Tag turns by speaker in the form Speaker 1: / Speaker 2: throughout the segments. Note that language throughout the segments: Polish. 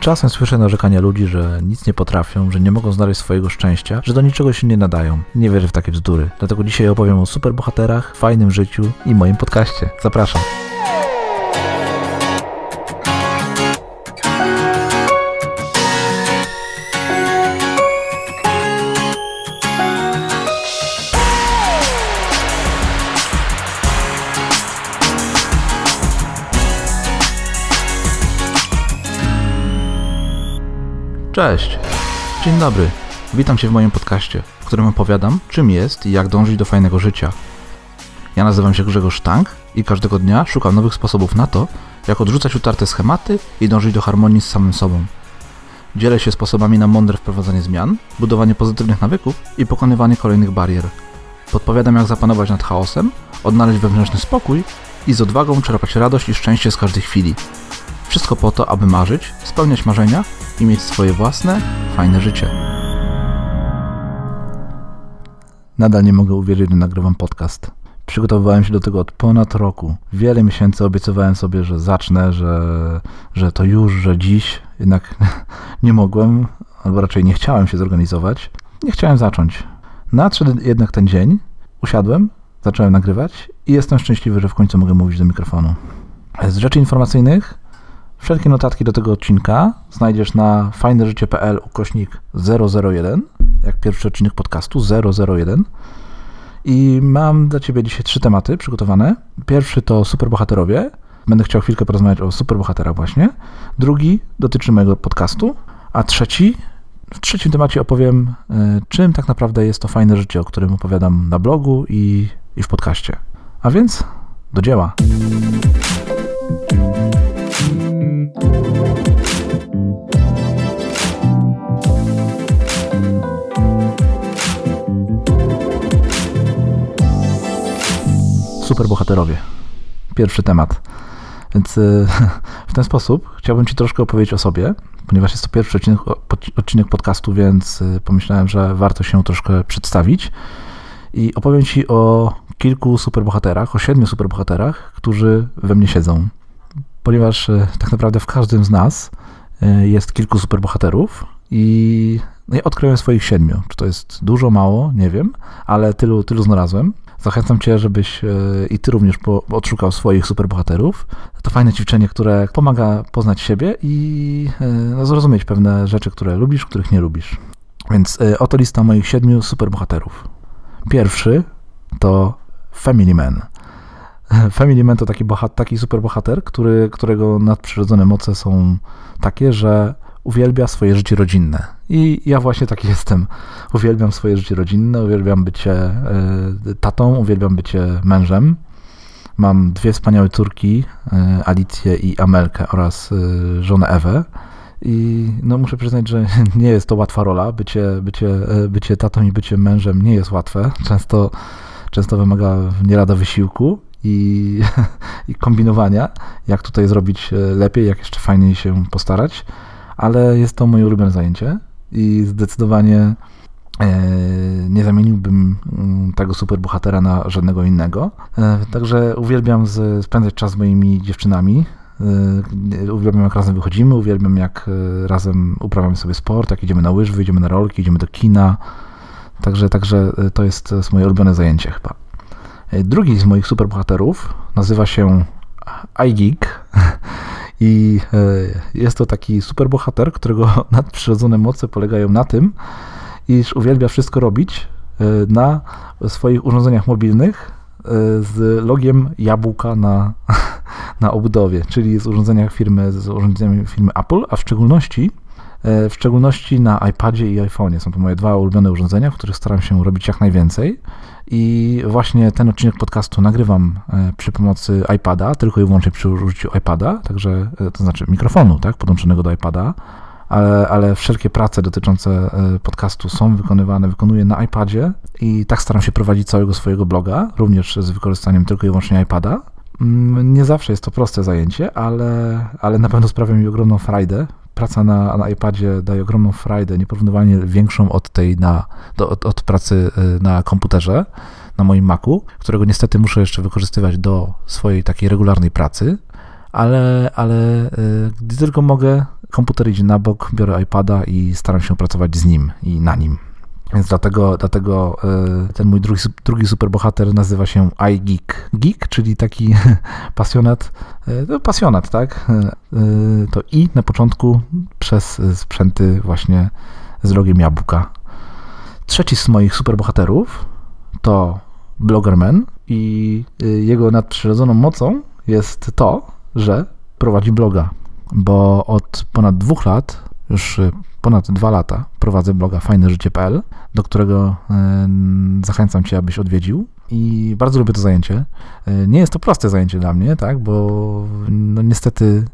Speaker 1: Czasem słyszę narzekania ludzi, że nic nie potrafią, że nie mogą znaleźć swojego szczęścia, że do niczego się nie nadają. Nie wierzę w takie bzdury. Dlatego dzisiaj opowiem o superbohaterach, fajnym życiu i moim podcaście. Zapraszam. Cześć, dzień dobry. Witam Cię w moim podcaście, w którym opowiadam, czym jest i jak dążyć do fajnego życia. Ja nazywam się Grzegorz Sztank i każdego dnia szukam nowych sposobów na to, jak odrzucać utarte schematy i dążyć do harmonii z samym sobą. Dzielę się sposobami na mądre wprowadzanie zmian, budowanie pozytywnych nawyków i pokonywanie kolejnych barier. Podpowiadam, jak zapanować nad chaosem, odnaleźć wewnętrzny spokój i z odwagą czerpać radość i szczęście z każdej chwili. Wszystko po to, aby marzyć, spełniać marzenia i mieć swoje własne, fajne życie. Nadal nie mogę uwierzyć, że nagrywam podcast. Przygotowywałem się do tego od ponad roku. Wiele miesięcy obiecywałem sobie, że zacznę, że, że to już, że dziś. Jednak nie mogłem, albo raczej nie chciałem się zorganizować. Nie chciałem zacząć. Nadszedł jednak ten dzień, usiadłem, zacząłem nagrywać i jestem szczęśliwy, że w końcu mogę mówić do mikrofonu. Z rzeczy informacyjnych Wszelkie notatki do tego odcinka znajdziesz na fajneżycie.pl ukośnik 001, jak pierwszy odcinek podcastu 001. I mam dla Ciebie dzisiaj trzy tematy przygotowane. Pierwszy to superbohaterowie. Będę chciał chwilkę porozmawiać o superbohaterach właśnie. Drugi dotyczy mojego podcastu. A trzeci, w trzecim temacie opowiem, e, czym tak naprawdę jest to fajne życie, o którym opowiadam na blogu i, i w podcaście. A więc do dzieła. Superbohaterowie. Pierwszy temat. Więc y, w ten sposób chciałbym Ci troszkę opowiedzieć o sobie, ponieważ jest to pierwszy odcinek, odcinek podcastu, więc y, pomyślałem, że warto się troszkę przedstawić. I opowiem Ci o kilku superbohaterach, o siedmiu superbohaterach, którzy we mnie siedzą ponieważ e, tak naprawdę w każdym z nas jest kilku superbohaterów i no ja odkryłem swoich siedmiu. Czy to jest dużo, mało, nie wiem, ale tylu, tylu znalazłem. Zachęcam Cię, żebyś e, i Ty również odszukał swoich superbohaterów. To fajne ćwiczenie, które pomaga poznać siebie i no, zrozumieć pewne rzeczy, które lubisz, których nie lubisz. Więc oto lista moich siedmiu superbohaterów. Pierwszy to Family Man. Family Man to taki, bohat, taki superbohater, który, którego nadprzyrodzone moce są takie, że uwielbia swoje życie rodzinne. I ja właśnie taki jestem. Uwielbiam swoje życie rodzinne, uwielbiam bycie y, tatą, uwielbiam bycie mężem. Mam dwie wspaniałe córki, y, Alicję i Amelkę oraz y, żonę Ewę. I no muszę przyznać, że nie jest to łatwa rola. Bycie, bycie, bycie tatą i bycie mężem nie jest łatwe. Często, często wymaga nie lada wysiłku i, i kombinowania, jak tutaj zrobić e, lepiej, jak jeszcze fajniej się postarać, ale jest to moje ulubione zajęcie i zdecydowanie e, nie zamieniłbym mm, tego superbohatera na żadnego innego. E, także uwielbiam spędzać czas z moimi dziewczynami. Uwielbiam jak razem wychodzimy, uwielbiam jak razem uprawiamy sobie sport, jak idziemy na łyżwy, idziemy na rolki, idziemy do kina. Także, także to jest, to jest moje ulubione zajęcie chyba. Drugi z moich superbohaterów nazywa się iGeek i e, jest to taki superbohater, którego nadprzyrodzone moce polegają na tym, iż uwielbia wszystko robić e, na swoich urządzeniach mobilnych e, z logiem jabłka na, na obudowie, czyli z urządzeniach firmy, z urządzeniami firmy Apple, a w szczególności w szczególności na iPadzie i iPhone'ie. Są to moje dwa ulubione urządzenia, w których staram się robić jak najwięcej. I właśnie ten odcinek podcastu nagrywam e, przy pomocy iPada, tylko i wyłącznie przy użyciu iPada, także e, to znaczy mikrofonu, tak, podłączonego do iPada, ale, ale wszelkie prace dotyczące e, podcastu są wykonywane, wykonuję na iPadzie i tak staram się prowadzić całego swojego bloga, również z wykorzystaniem tylko i wyłącznie iPada. Mm, nie zawsze jest to proste zajęcie, ale, ale na pewno sprawia mi ogromną frajdę praca na, na iPadzie daje ogromną frajdę, nieporównywalnie większą od tej na, do, od, od pracy y, na komputerze, na moim Macu, którego niestety muszę jeszcze wykorzystywać do swojej takiej regularnej pracy, ale, ale gdy tylko mogę, komputer idzie na bok, biorę iPada i staram się pracować z nim i na nim. Więc dlatego, dlatego ten mój drugi, drugi superbohater nazywa się iGeek. Geek, czyli taki pasjonat, no pasjonat, tak? To i na początku przez sprzęty właśnie z rogiem jabłka. Trzeci z moich superbohaterów to Bloggerman i jego nadprzyrodzoną mocą jest to, że prowadzi bloga, bo od ponad dwóch lat, już ponad dwa lata prowadzę bloga fajneżycie.pl, do którego zachęcam Cię, abyś odwiedził. I bardzo lubię to zajęcie. Nie jest to proste zajęcie dla mnie, tak, bo no niestety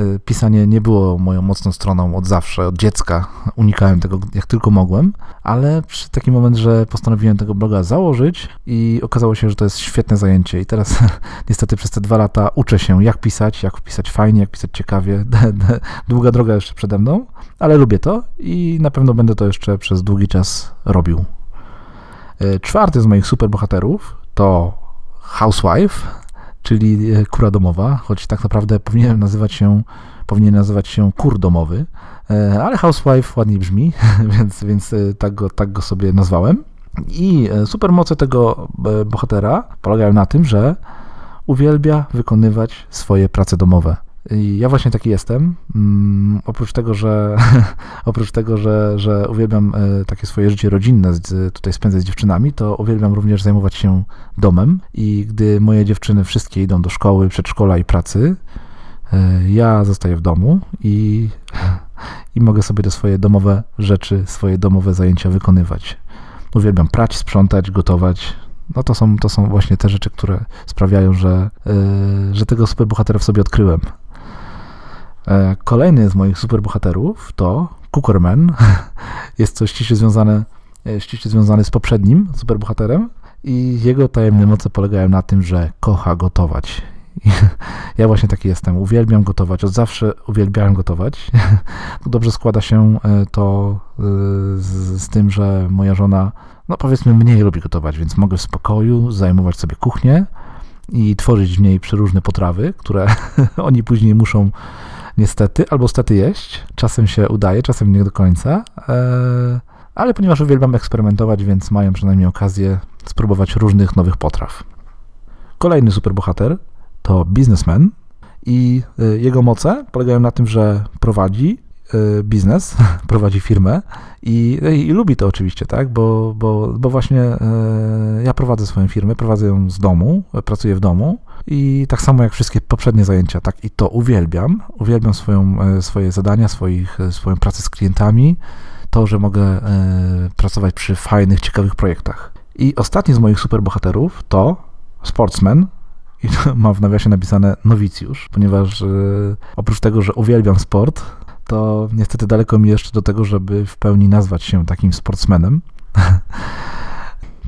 Speaker 1: Y, pisanie nie było moją mocną stroną od zawsze, od dziecka. Unikałem tego jak tylko mogłem, ale przy taki moment, że postanowiłem tego bloga założyć i okazało się, że to jest świetne zajęcie. I teraz niestety przez te dwa lata uczę się, jak pisać, jak pisać fajnie, jak pisać ciekawie. Długa droga jeszcze przede mną, ale lubię to i na pewno będę to jeszcze przez długi czas robił. Y, czwarty z moich superbohaterów to Housewife czyli e, kura domowa, choć tak naprawdę powinien nazywać się, powinien nazywać się kur domowy, e, ale housewife ładniej brzmi, więc, więc e, tak, go, tak go sobie nazwałem. I supermoce tego bohatera polegają na tym, że uwielbia wykonywać swoje prace domowe. Ja właśnie taki jestem. Mm, oprócz tego, że oprócz tego, że, że uwielbiam e, takie swoje życie rodzinne z, tutaj spędzać z dziewczynami, to uwielbiam również zajmować się domem. I gdy moje dziewczyny wszystkie idą do szkoły, przedszkola i pracy, e, ja zostaję w domu i, i mogę sobie te swoje domowe rzeczy, swoje domowe zajęcia wykonywać. Uwielbiam prać, sprzątać, gotować, no to są, to są właśnie te rzeczy, które sprawiają, że, yy, że tego superbohatera w sobie odkryłem. E, kolejny z moich superbohaterów to Cookerman. Jest to ściśle związane, e, ściśle związany z poprzednim superbohaterem i jego tajemne moce polegają na tym, że kocha gotować. Ja właśnie taki jestem. Uwielbiam gotować. Od zawsze uwielbiałem gotować. Dobrze składa się e, to z, z, tym, że moja żona, no powiedzmy, mniej lubi gotować, więc mogę w spokoju zajmować sobie kuchnię i tworzyć w niej przeróżne potrawy, które oni później muszą niestety, albo stety jeść. Czasem się udaje, czasem nie do końca, e, ale ponieważ uwielbiam eksperymentować, więc mają przynajmniej okazję spróbować różnych nowych potraw. Kolejny superbohater to biznesmen i e, jego moce polegają na tym, że prowadzi e, biznes, prowadzi firmę i, i, lubi to oczywiście, tak, bo, bo, bo właśnie ja prowadzę swoją firmę, prowadzę ją z domu, pracuję w domu i tak samo jak wszystkie poprzednie zajęcia, tak i to uwielbiam. Uwielbiam swoją, e, swoje zadania, swoich, e, swoją pracę z klientami, to, że mogę e, pracować przy fajnych, ciekawych projektach. I ostatni z moich superbohaterów to Sportsman, i mam w nawiasie napisane nowicjusz, ponieważ oprócz tego, że uwielbiam sport, to niestety daleko mi jeszcze do tego, żeby w pełni nazwać się takim sportsmenem.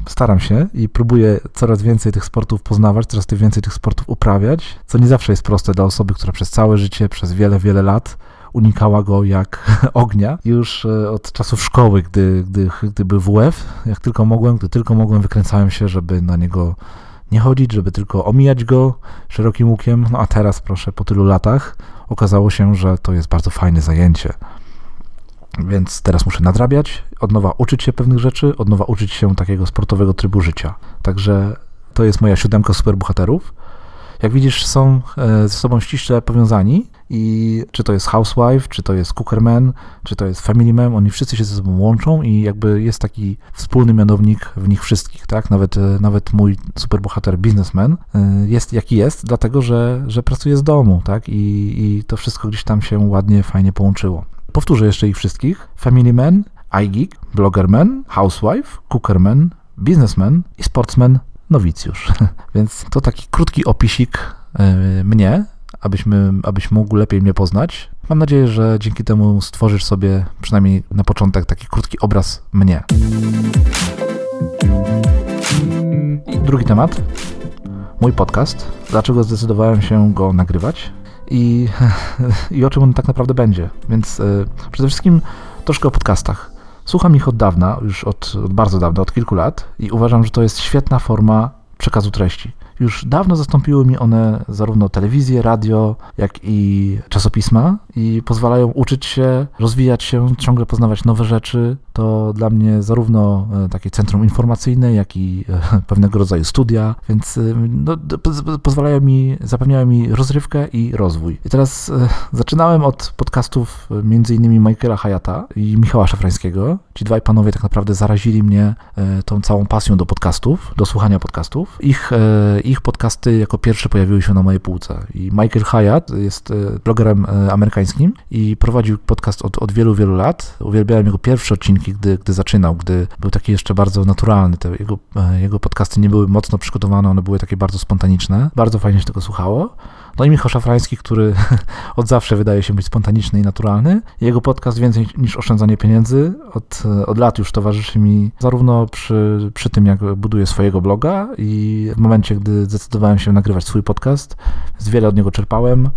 Speaker 1: staram się i próbuję coraz więcej tych sportów poznawać, coraz więcej tych sportów uprawiać, co nie zawsze jest proste dla osoby, która przez całe życie, przez wiele, wiele lat unikała go jak ognia. Już e, od czasów szkoły, gdy, gdy, gdy był WF, jak tylko mogłem, gdy tylko mogłem, wykręcałem się, żeby na niego nie chodzić, żeby tylko omijać go szerokim łukiem. No a teraz, proszę, po tylu latach okazało się, że to jest bardzo fajne zajęcie. Więc teraz muszę nadrabiać, od nowa uczyć się pewnych rzeczy, od nowa uczyć się takiego sportowego trybu życia. Także to jest moja siódemka superbohaterów. Jak widzisz, są e, ze sobą ściśle powiązani i czy to jest Housewife, czy to jest Cookerman, czy to jest Family Man, oni wszyscy się ze sobą łączą i jakby jest taki wspólny mianownik w nich wszystkich, tak? Nawet, e, nawet mój superbohater Businessman e, jest jaki jest, dlatego że, że pracuje z domu, tak? I, I to wszystko gdzieś tam się ładnie, fajnie połączyło. Powtórzę jeszcze ich wszystkich. Family Man, iGeek, Bloggerman, Housewife, Cookerman, Businessman i Sportsman Nowicjusz. Więc to taki krótki opisik yy, mnie, abyśmy, abyś mógł lepiej mnie poznać. Mam nadzieję, że dzięki temu stworzysz sobie przynajmniej na początek taki krótki obraz mnie. I drugi temat. Mój podcast. Dlaczego zdecydowałem się go nagrywać? I, i o czym on tak naprawdę będzie. Więc y, przede wszystkim troszkę o podcastach. Słucham ich od dawna, już od, od bardzo dawna, od kilku lat i uważam, że to jest świetna forma przekazu treści. już dawno zastąpiły mi one zarówno telewizję, radio, jak i czasopisma i pozwalają uczyć się, rozwijać się, ciągle poznawać nowe rzeczy. To dla mnie zarówno e, takie centrum informacyjne, jak i e, pewnego rodzaju studia, więc e, no, pozwalają mi, zapewniają mi rozrywkę i rozwój. I teraz zaczynałem od podcastów innymi Michaela Hayata i Michała Szafrańskiego. Ci dwaj panowie tak naprawdę zarazili mnie tą całą pasją do podcastów, do słuchania podcastów. Ich, ich podcasty jako pierwsze pojawiły się na mojej półce. I Michael Hayat jest blogerem amerykańskim i prowadził podcast od, od wielu, wielu lat. Uwielbiałem jego pierwsze odcinki, gdy, gdy zaczynał, gdy był taki jeszcze bardzo naturalny. Te jego, e, jego podcasty nie były mocno przygotowane, one były takie bardzo spontaniczne. Bardzo fajnie się tego słuchało. No i Michał Szafrański, który od zawsze wydaje się być spontaniczny i naturalny. Jego podcast Więcej niż oszczędzanie pieniędzy od, od lat już towarzyszy mi zarówno przy, przy tym, jak buduję swojego bloga i w momencie, gdy zdecydowałem się nagrywać swój podcast. Z wiele od niego czerpałem.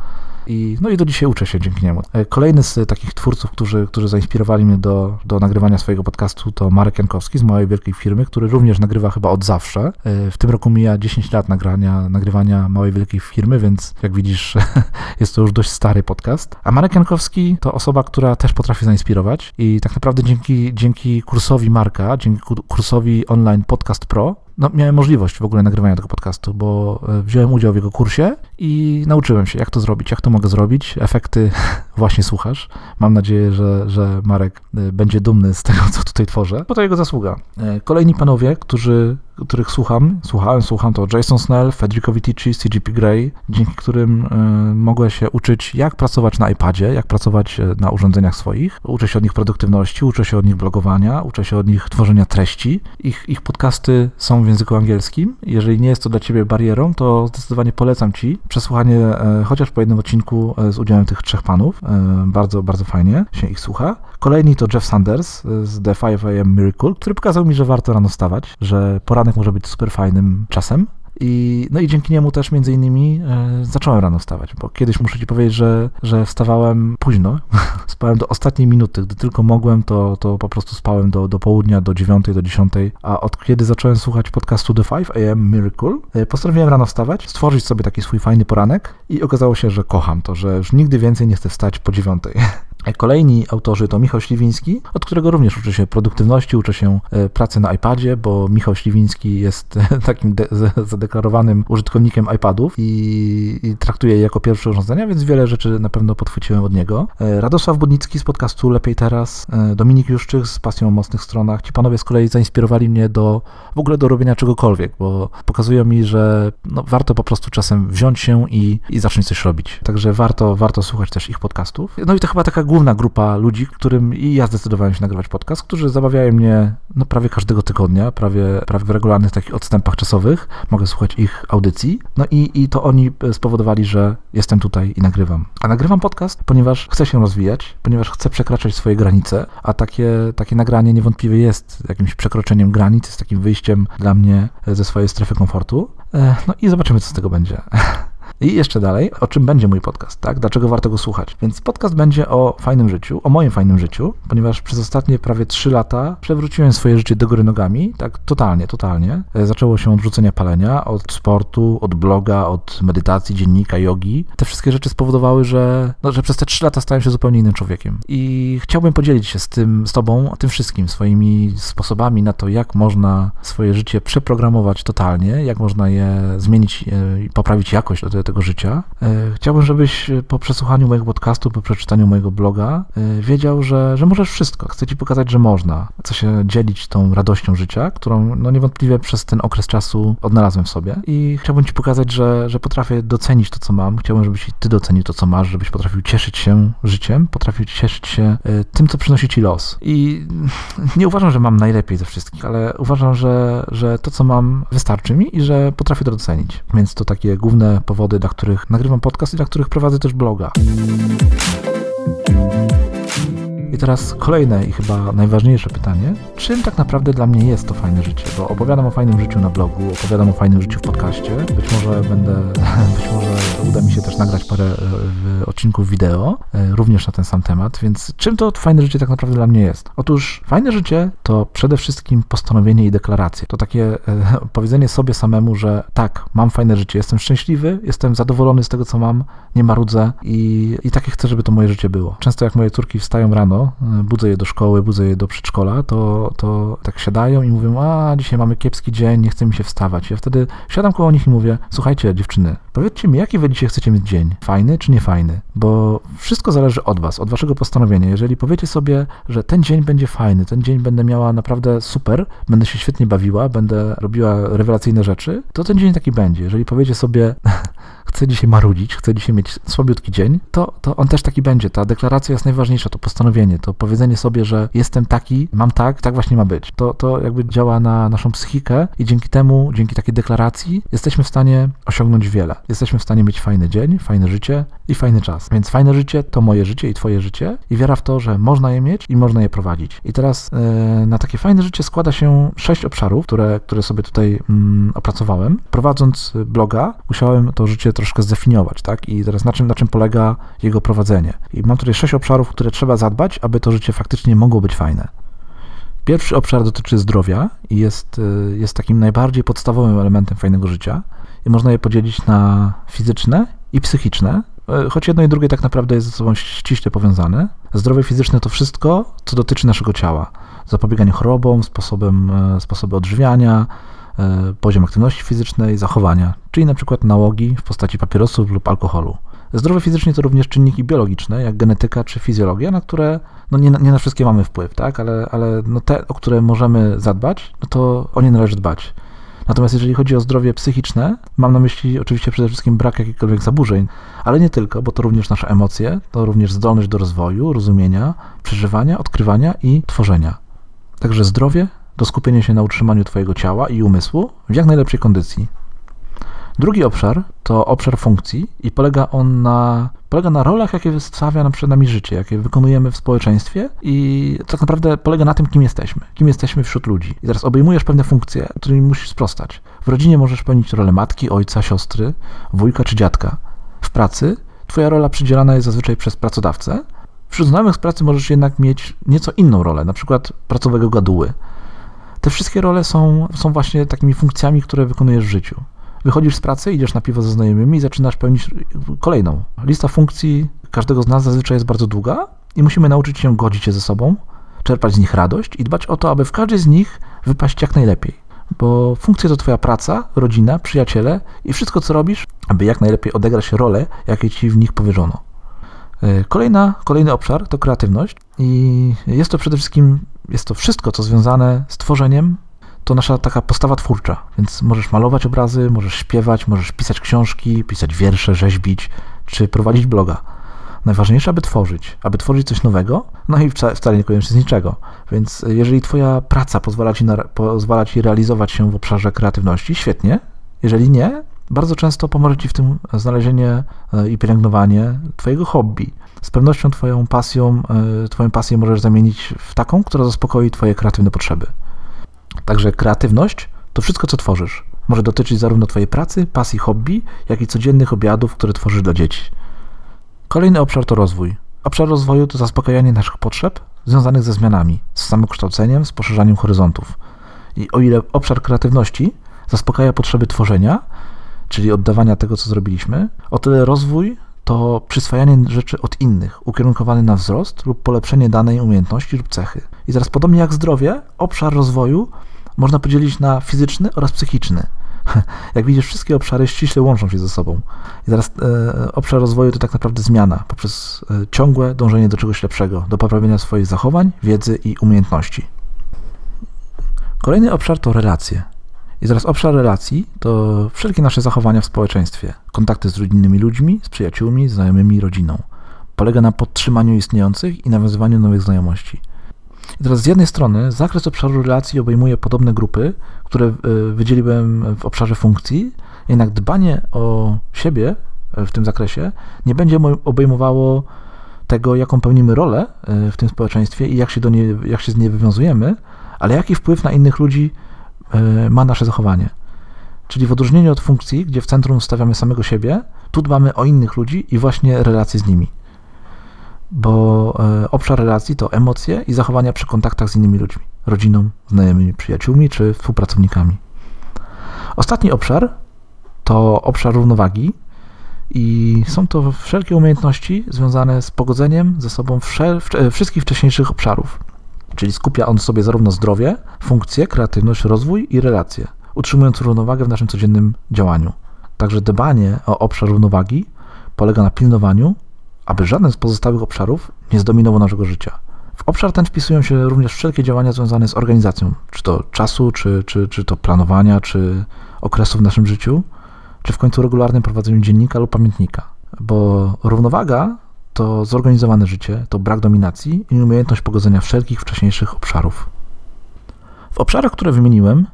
Speaker 1: I, no i do dzisiaj uczę się dzięki niemu. E, kolejny z takich twórców, którzy, którzy zainspirowali mnie do, do nagrywania swojego podcastu, to Marek Jankowski z małej wielkiej firmy, który również nagrywa chyba od zawsze. E, w tym roku mija 10 lat nagrania, nagrywania małej wielkiej firmy, więc jak widzisz, jest to już dość stary podcast. A Marek Jankowski to osoba, która też potrafi zainspirować i tak naprawdę dzięki, dzięki kursowi Marka, dzięki kursowi online Podcast Pro, no, miałem możliwość w ogóle nagrywania tego podcastu, bo e, wziąłem udział w jego kursie i nauczyłem się, jak to zrobić, jak to mogę zrobić. Efekty właśnie słuchasz. Mam nadzieję, że, że Marek e, będzie dumny z tego, co tutaj tworzę, bo to jego zasługa. E, kolejni panowie, którzy których słucham, słuchałem, słucham, to Jason Snell, Federico Vitici, CGP Grey, dzięki którym y, mogłem się uczyć, jak pracować na iPadzie, jak pracować e, na urządzeniach swoich. Uczę się od nich produktywności, uczę się od nich blogowania, uczę się od nich tworzenia treści. Ich, ich podcasty są w języku angielskim. Jeżeli nie jest to dla Ciebie barierą, to zdecydowanie polecam Ci przesłuchanie y, chociaż po jednym odcinku y, z udziałem tych trzech panów. Bardzo, bardzo fajnie się ich słucha. Kolejny to Jeff Sanders z The 5 AM Miracle, który pokazał mi, że warto rano wstawać, że poranek może być super fajnym czasem. I, no i dzięki niemu też między innymi e, zacząłem rano wstawać, bo kiedyś muszę ci powiedzieć, że, że wstawałem późno, spałem do ostatniej minuty, gdy tylko mogłem, to, to po prostu spałem do, do południa, do dziewiątej, do dziesiątej, a od kiedy zacząłem słuchać podcastu The 5 AM Miracle, e, postanowiłem rano wstawać, stworzyć sobie taki swój fajny poranek i okazało się, że kocham to, że już nigdy więcej nie chcę wstać po dziewiątej. Kolejni autorzy to Michał Śliwiński, od którego również uczę się produktywności, uczę się e, pracy na iPadzie, bo Michał Śliwiński jest takim zadeklarowanym użytkownikiem iPadów i, i traktuje je jako pierwsze urządzenia, więc wiele rzeczy na pewno podchwyciłem od niego. E, Radosław Budnicki z podcastu Lepiej Teraz, e, Dominik Juszczyk z Pasją o Mocnych Stronach. Ci panowie z kolei zainspirowali mnie do w ogóle do robienia czegokolwiek, bo pokazują mi, że no, warto po prostu czasem wziąć się i, i zacząć coś robić. Także warto, warto słuchać też ich podcastów. No i to chyba taka główna grupa ludzi, którym i ja zdecydowałem się nagrywać podcast, którzy zabawiają mnie no, prawie każdego tygodnia, prawie, prawie w regularnych takich odstępach czasowych. Mogę słuchać ich audycji. No i, i to oni spowodowali, że jestem tutaj i nagrywam. A nagrywam podcast, ponieważ chcę się rozwijać, ponieważ chcę przekraczać swoje granice, a takie, takie nagranie niewątpliwie jest jakimś przekroczeniem granic, jest takim wyjściem dla mnie ze swojej strefy komfortu. E, no i zobaczymy, co z tego będzie. I jeszcze dalej, o czym będzie mój podcast, tak? Dlaczego warto go słuchać? Więc podcast będzie o fajnym życiu, o moim fajnym życiu, ponieważ przez ostatnie prawie 3 lata przewróciłem swoje życie do góry nogami, tak totalnie, totalnie. E, zaczęło się od rzucenia palenia, od sportu, od bloga, od medytacji, dziennika, jogi. Te wszystkie rzeczy spowodowały, że, no, że przez te 3 lata stałem się zupełnie innym człowiekiem. I chciałbym podzielić się z tym, z tobą, tym wszystkim, swoimi sposobami na to, jak można swoje życie przeprogramować totalnie, jak można je zmienić e, i poprawić jakość tego tego życia. E, chciałbym, żebyś po przesłuchaniu mojego podcastu, po przeczytaniu mojego bloga e, wiedział, że, że możesz wszystko. Chcę ci pokazać, że można. Chcę się dzielić tą radością życia, którą no niewątpliwie przez ten okres czasu odnalazłem w sobie i chciałbym ci pokazać, że, że potrafię docenić to, co mam. Chciałbym, żebyś ty docenił to, co masz, żebyś potrafił cieszyć się życiem, potrafił cieszyć się e, tym, co przynosi ci los. I nie uważam, że mam najlepiej ze wszystkich, ale uważam, że, że to, co mam, wystarczy mi i że potrafię to docenić. Więc to takie główne powody, dla których nagrywam podcast i dla których prowadzę też bloga teraz kolejne i chyba najważniejsze pytanie. Czym tak naprawdę dla mnie jest to fajne życie? Bo opowiadam o fajnym życiu na blogu, opowiadam o fajnym życiu w podcaście. Być może będę, być może uda mi się też nagrać parę e, odcinków wideo, e, również na ten sam temat, więc czym to fajne życie tak naprawdę dla mnie jest? Otóż fajne życie to przede wszystkim postanowienie i deklaracje. To takie e, powiedzenie sobie samemu, że tak, mam fajne życie, jestem szczęśliwy, jestem zadowolony z tego, co mam, nie marudzę i, i takie chcę, żeby to moje życie było. Często jak moje córki wstają rano, e, budzę je do szkoły, budzę je do przedszkola, to, to tak siadają i mówią, a dzisiaj mamy kiepski dzień, nie chce mi się wstawać. Ja wtedy siadam koło nich i mówię, słuchajcie dziewczyny, powiedzcie mi, jaki wy dzisiaj chcecie mieć dzień? Fajny czy niefajny? Bo wszystko zależy od was, od waszego postanowienia. Jeżeli powiecie sobie, że ten dzień będzie fajny, ten dzień będę miała naprawdę super, będę się świetnie bawiła, będę robiła rewelacyjne rzeczy, to ten dzień taki będzie. Jeżeli powiecie sobie, chcę dzisiaj marudzić, chcę dzisiaj mieć słabiutki dzień, to, to on też taki będzie. Ta deklaracja jest najważniejsza, to postanowienie, to powiedzenie sobie, że jestem taki, mam tak, tak właśnie ma być. To, to jakby działa na naszą psychikę i dzięki temu, dzięki takiej deklaracji jesteśmy w stanie osiągnąć wiele. Jesteśmy w stanie mieć fajny dzień, fajne życie i fajny czas. Więc fajne życie to moje życie i twoje życie i wiara w to, że można je mieć i można je prowadzić. I teraz yy, na takie fajne życie składa się sześć obszarów, które, które sobie tutaj mm, opracowałem. Prowadząc bloga, musiałem to życie troszkę zdefiniować, tak? I teraz na czym, na czym polega jego prowadzenie. I mam tutaj sześć obszarów, które trzeba zadbać, aby to życie faktycznie mogło być fajne. Pierwszy obszar dotyczy zdrowia i jest, y, jest takim najbardziej podstawowym elementem fajnego życia. I można je podzielić na fizyczne i psychiczne, y, choć jedno i drugie tak naprawdę jest ze sobą ściśle powiązane. Zdrowie fizyczne to wszystko, co dotyczy naszego ciała. Zapobieganie chorobom, sposobem, y, sposoby odżywiania, poziom aktywności fizycznej, zachowania, czyli na przykład nałogi w postaci papierosów lub alkoholu. Zdrowe fizycznie to również czynniki biologiczne, jak genetyka czy fizjologia, na które no nie, nie na wszystkie mamy wpływ, tak? ale, ale no te, o które możemy zadbać, no to o nie należy dbać. Natomiast jeżeli chodzi o zdrowie psychiczne, mam na myśli oczywiście przede wszystkim brak jakichkolwiek zaburzeń, ale nie tylko, bo to również nasze emocje, to również zdolność do rozwoju, rozumienia, przeżywania, odkrywania i tworzenia. Także zdrowie, to skupienie się na utrzymaniu Twojego ciała i umysłu w jak najlepszej kondycji. Drugi obszar to obszar funkcji i polega on na, polega na rolach, jakie wystawia przed nami życie, jakie wykonujemy w społeczeństwie i tak naprawdę polega na tym, kim jesteśmy, kim jesteśmy wśród ludzi. I teraz obejmujesz pewne funkcje, którymi musisz sprostać. W rodzinie możesz pełnić rolę matki, ojca, siostry, wujka czy dziadka. W pracy Twoja rola przydzielana jest zazwyczaj przez pracodawcę. Wśród znajomych z pracy możesz jednak mieć nieco inną rolę, na przykład pracowego gaduły. Te wszystkie role są, są właśnie takimi funkcjami, które wykonujesz w życiu. Wychodzisz z pracy, idziesz na piwo ze znajomymi i zaczynasz pełnić kolejną. Lista funkcji każdego z nas zazwyczaj jest bardzo długa i musimy nauczyć się godzić się ze sobą, czerpać z nich radość i dbać o to, aby w każdej z nich wypaść jak najlepiej. Bo funkcje to Twoja praca, rodzina, przyjaciele i wszystko, co robisz, aby jak najlepiej odegrać rolę, jakie Ci w nich powierzono. E, kolejna, kolejny obszar to kreatywność i jest to przede wszystkim jest to wszystko, co związane z tworzeniem, to nasza taka postawa twórcza. Więc możesz malować obrazy, możesz śpiewać, możesz pisać książki, pisać wiersze, rzeźbić, czy prowadzić bloga. Najważniejsze, aby tworzyć, aby tworzyć coś nowego, no i wcale niekoniecznie z niczego. Więc jeżeli Twoja praca pozwala ci, na, pozwala ci realizować się w obszarze kreatywności, świetnie. Jeżeli nie, bardzo często pomoże Ci w tym znalezienie e, i pielęgnowanie Twojego hobby. Z pewnością Twoją pasją, e, Twoją pasję możesz zamienić w taką, która zaspokoi Twoje kreatywne potrzeby. Także kreatywność to wszystko, co tworzysz. Może dotyczyć zarówno Twojej pracy, pasji, hobby, jak i codziennych obiadów, które tworzysz dla dzieci. Kolejny obszar to rozwój. Obszar rozwoju to zaspokajanie naszych potrzeb związanych ze zmianami, z samokształceniem, z poszerzaniem horyzontów. I o ile obszar kreatywności zaspokaja potrzeby tworzenia, czyli oddawania tego, co zrobiliśmy, o tyle rozwój to przyswajanie rzeczy od innych, ukierunkowany na wzrost lub polepszenie danej umiejętności lub cechy. I teraz podobnie jak zdrowie, obszar rozwoju można podzielić na fizyczny oraz psychiczny. Jak widzisz, wszystkie obszary ściśle łączą się ze sobą. I teraz e, obszar rozwoju to tak naprawdę zmiana poprzez e, ciągłe dążenie do czegoś lepszego, do poprawienia swoich zachowań, wiedzy i umiejętności. Kolejny obszar to relacje. I teraz obszar relacji to wszelkie nasze zachowania w społeczeństwie, kontakty z innymi ludźmi, z przyjaciółmi, znajomymi, rodziną. Polega na podtrzymaniu istniejących i nawiązywaniu nowych znajomości. I teraz z jednej strony zakres obszaru relacji obejmuje podobne grupy, które e, wydzieliłem w obszarze funkcji, jednak dbanie o siebie w tym zakresie nie będzie obejmowało tego, jaką pełnimy rolę e, w tym społeczeństwie i jak się, do niej, jak się z niej wywiązujemy, ale jaki wpływ na innych ludzi e, ma nasze zachowanie. Czyli w odróżnieniu od funkcji, gdzie w centrum stawiamy samego siebie, tu dbamy o innych ludzi i właśnie relacje z nimi. Bo e, obszar relacji to emocje i zachowania przy kontaktach z innymi ludźmi, rodziną, znajomymi, przyjaciółmi czy współpracownikami. Ostatni obszar to obszar równowagi i są to wszelkie umiejętności związane z pogodzeniem ze sobą wszystkich wcześniejszych obszarów. Czyli skupia on sobie zarówno zdrowie, funkcje, kreatywność, rozwój i relacje, utrzymując równowagę w naszym codziennym działaniu. Także dbanie o obszar równowagi polega na pilnowaniu, aby żaden z pozostałych obszarów nie zdominował naszego życia. W obszar ten wpisują się również wszelkie działania związane z organizacją, czy to czasu, czy, czy, czy to planowania, czy okresu w naszym życiu, czy w końcu regularnym prowadzeniu dziennika lub pamiętnika. Bo równowaga to zorganizowane życie, to brak dominacji i umiejętność pogodzenia wszelkich wcześniejszych obszarów. W obszarach, które wymieniłem,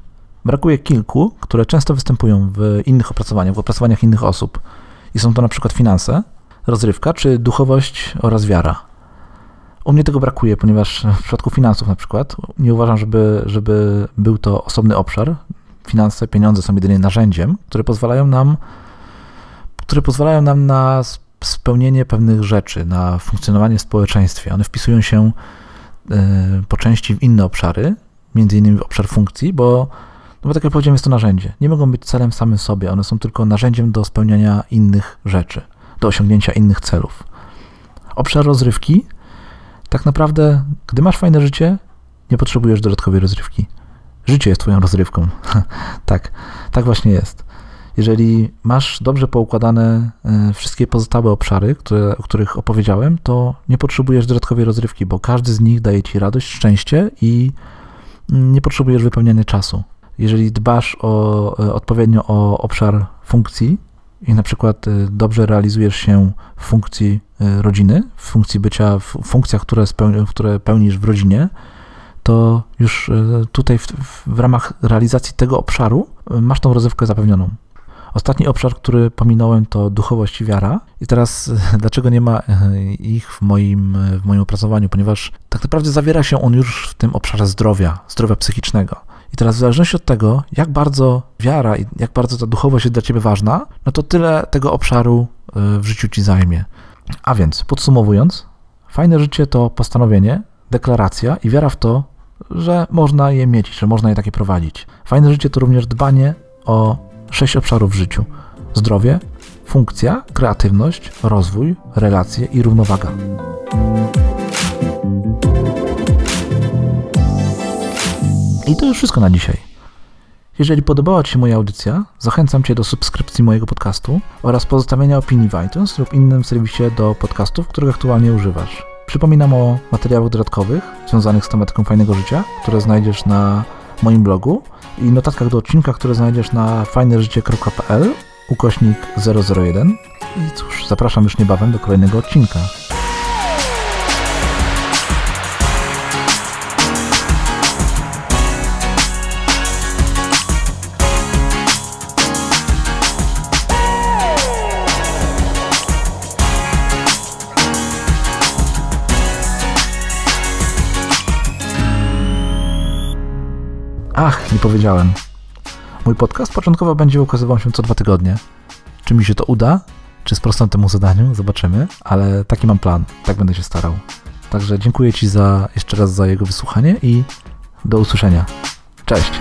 Speaker 1: brakuje kilku, które często występują w innych opracowaniach, w opracowaniach innych osób. I są to na przykład finanse, rozrywka czy duchowość oraz wiara. U mnie tego brakuje, ponieważ w przypadku finansów na przykład nie uważam, żeby, żeby był to osobny obszar. Finanse, pieniądze są jedynie narzędziem, które pozwalają nam, które pozwalają nam na spełnienie pewnych rzeczy, na funkcjonowanie w społeczeństwie. One wpisują się e, po części w inne obszary, między innymi w obszar funkcji, bo, no bo tak jak powiedziałem, jest to narzędzie. Nie mogą być celem samym sobie, one są tylko narzędziem do spełniania innych rzeczy, do osiągnięcia innych celów. Obszar rozrywki, tak naprawdę, gdy masz fajne życie, nie potrzebujesz dodatkowej rozrywki. Życie jest twoją rozrywką. tak, tak właśnie jest. Jeżeli masz dobrze poukładane e, wszystkie pozostałe obszary, które, o których opowiedziałem, to nie potrzebujesz dodatkowej rozrywki, bo każdy z nich daje ci radość, szczęście i mm, nie potrzebujesz wypełniania czasu. Jeżeli dbasz o, e, odpowiednio o obszar funkcji i na przykład e, dobrze realizujesz się w funkcji rodziny, w funkcji bycia, w funkcjach, które, które pełnisz w rodzinie, to już tutaj w, w ramach realizacji tego obszaru masz tą rozrywkę zapewnioną. Ostatni obszar, który pominąłem, to duchowość i wiara. I teraz dlaczego nie ma e, ich w moim, w moim opracowaniu? Ponieważ tak naprawdę zawiera się on już w tym obszarze zdrowia, zdrowia psychicznego. I teraz w zależności od tego, jak bardzo wiara i jak bardzo ta duchowość jest dla ciebie ważna, no to tyle tego obszaru e, w życiu ci zajmie. A więc, podsumowując, fajne życie to postanowienie, deklaracja i wiara w to, że można je mieć, że można je takie prowadzić. Fajne życie to również dbanie o sześć obszarów w życiu: zdrowie, funkcja, kreatywność, rozwój, relacje i równowaga. I to już wszystko na dzisiaj. Jeżeli podobała Ci się moja audycja, zachęcam Cię do subskrypcji mojego podcastu oraz pozostawienia opinii w iTunes lub innym serwisie do podcastów, których aktualnie używasz. Przypominam o materiałach dodatkowych związanych z tematyką fajnego życia, które znajdziesz na moim blogu i notatkach do odcinka, które znajdziesz na fajneżycie.pl ukośnik 001 i cóż, zapraszam już niebawem do kolejnego odcinka. Nie powiedziałem. Mój podcast początkowo będzie ukazywał się co dwa tygodnie. Czy mi się to uda? Czy sprostam temu zadaniu? Zobaczymy, ale taki mam plan. Tak będę się starał. Także dziękuję Ci za jeszcze raz za jego wysłuchanie i do usłyszenia. Cześć!